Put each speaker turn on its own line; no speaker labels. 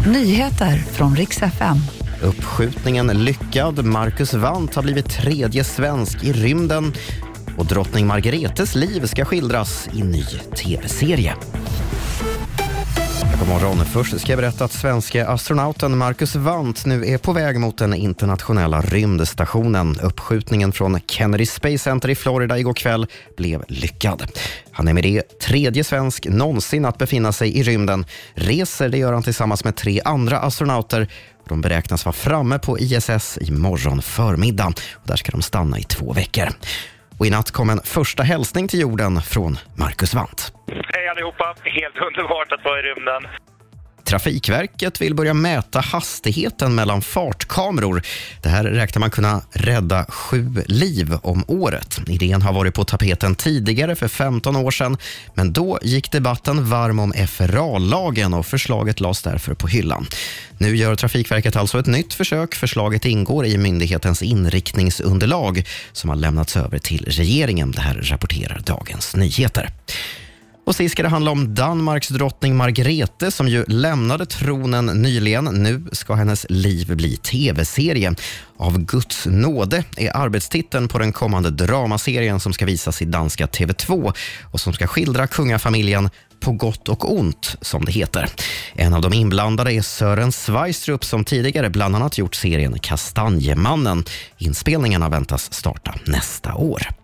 Nyheter från riks FM.
Uppskjutningen lyckad. Marcus Wandt har blivit tredje svensk i rymden. Och drottning Margaretes liv ska skildras i ny tv-serie. Morgon. Först ska jag berätta att svenska astronauten Marcus Wandt nu är på väg mot den internationella rymdstationen. Uppskjutningen från Kennedy Space Center i Florida igår kväll blev lyckad. Han är med det tredje svensk någonsin att befinna sig i rymden. Reser det gör han tillsammans med tre andra astronauter. De beräknas vara framme på ISS i morgon förmiddag. Och där ska de stanna i två veckor. Och I natt kom en första hälsning till jorden från Marcus Wandt.
Hej allihopa! Helt underbart att vara i rymden.
Trafikverket vill börja mäta hastigheten mellan fartkameror. Det här räknar man kunna rädda sju liv om året. Idén har varit på tapeten tidigare för 15 år sedan, men då gick debatten varm om FRA-lagen och förslaget lades därför på hyllan. Nu gör Trafikverket alltså ett nytt försök. Förslaget ingår i myndighetens inriktningsunderlag som har lämnats över till regeringen. Det här rapporterar Dagens Nyheter. Och sist ska det handla om Danmarks drottning Margrethe som ju lämnade tronen nyligen. Nu ska hennes liv bli tv-serie. Av Guds nåde är arbetstiteln på den kommande dramaserien som ska visas i danska TV2 och som ska skildra kungafamiljen på gott och ont, som det heter. En av de inblandade är Sören Sveistrup som tidigare bland annat gjort serien Kastanjemannen. Inspelningarna väntas starta nästa år.